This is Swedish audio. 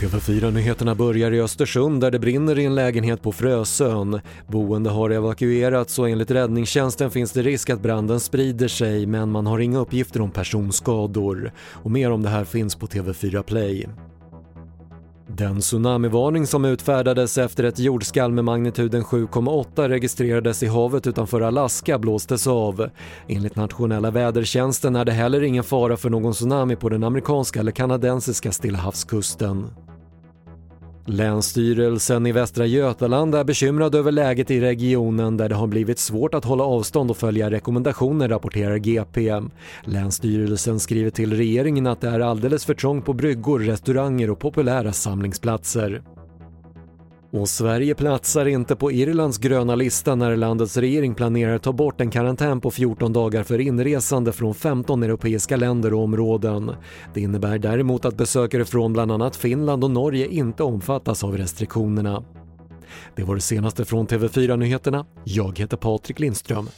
TV4-nyheterna börjar i Östersund där det brinner i en lägenhet på Frösön. Boende har evakuerats och enligt räddningstjänsten finns det risk att branden sprider sig men man har inga uppgifter om personskador. Och mer om det här finns på TV4 Play. Den tsunamivarning som utfärdades efter ett jordskalv med magnituden 7,8 registrerades i havet utanför Alaska blåstes av. Enligt nationella vädertjänsten är det heller ingen fara för någon tsunami på den amerikanska eller kanadensiska Stilla havskusten. Länsstyrelsen i Västra Götaland är bekymrad över läget i regionen där det har blivit svårt att hålla avstånd och följa rekommendationer, rapporterar GP. Länsstyrelsen skriver till regeringen att det är alldeles för trångt på bryggor, restauranger och populära samlingsplatser. Och Sverige platsar inte på Irlands gröna lista när landets regering planerar ta bort en karantän på 14 dagar för inresande från 15 europeiska länder och områden. Det innebär däremot att besökare från bland annat Finland och Norge inte omfattas av restriktionerna. Det var det senaste från TV4 Nyheterna. Jag heter Patrik Lindström.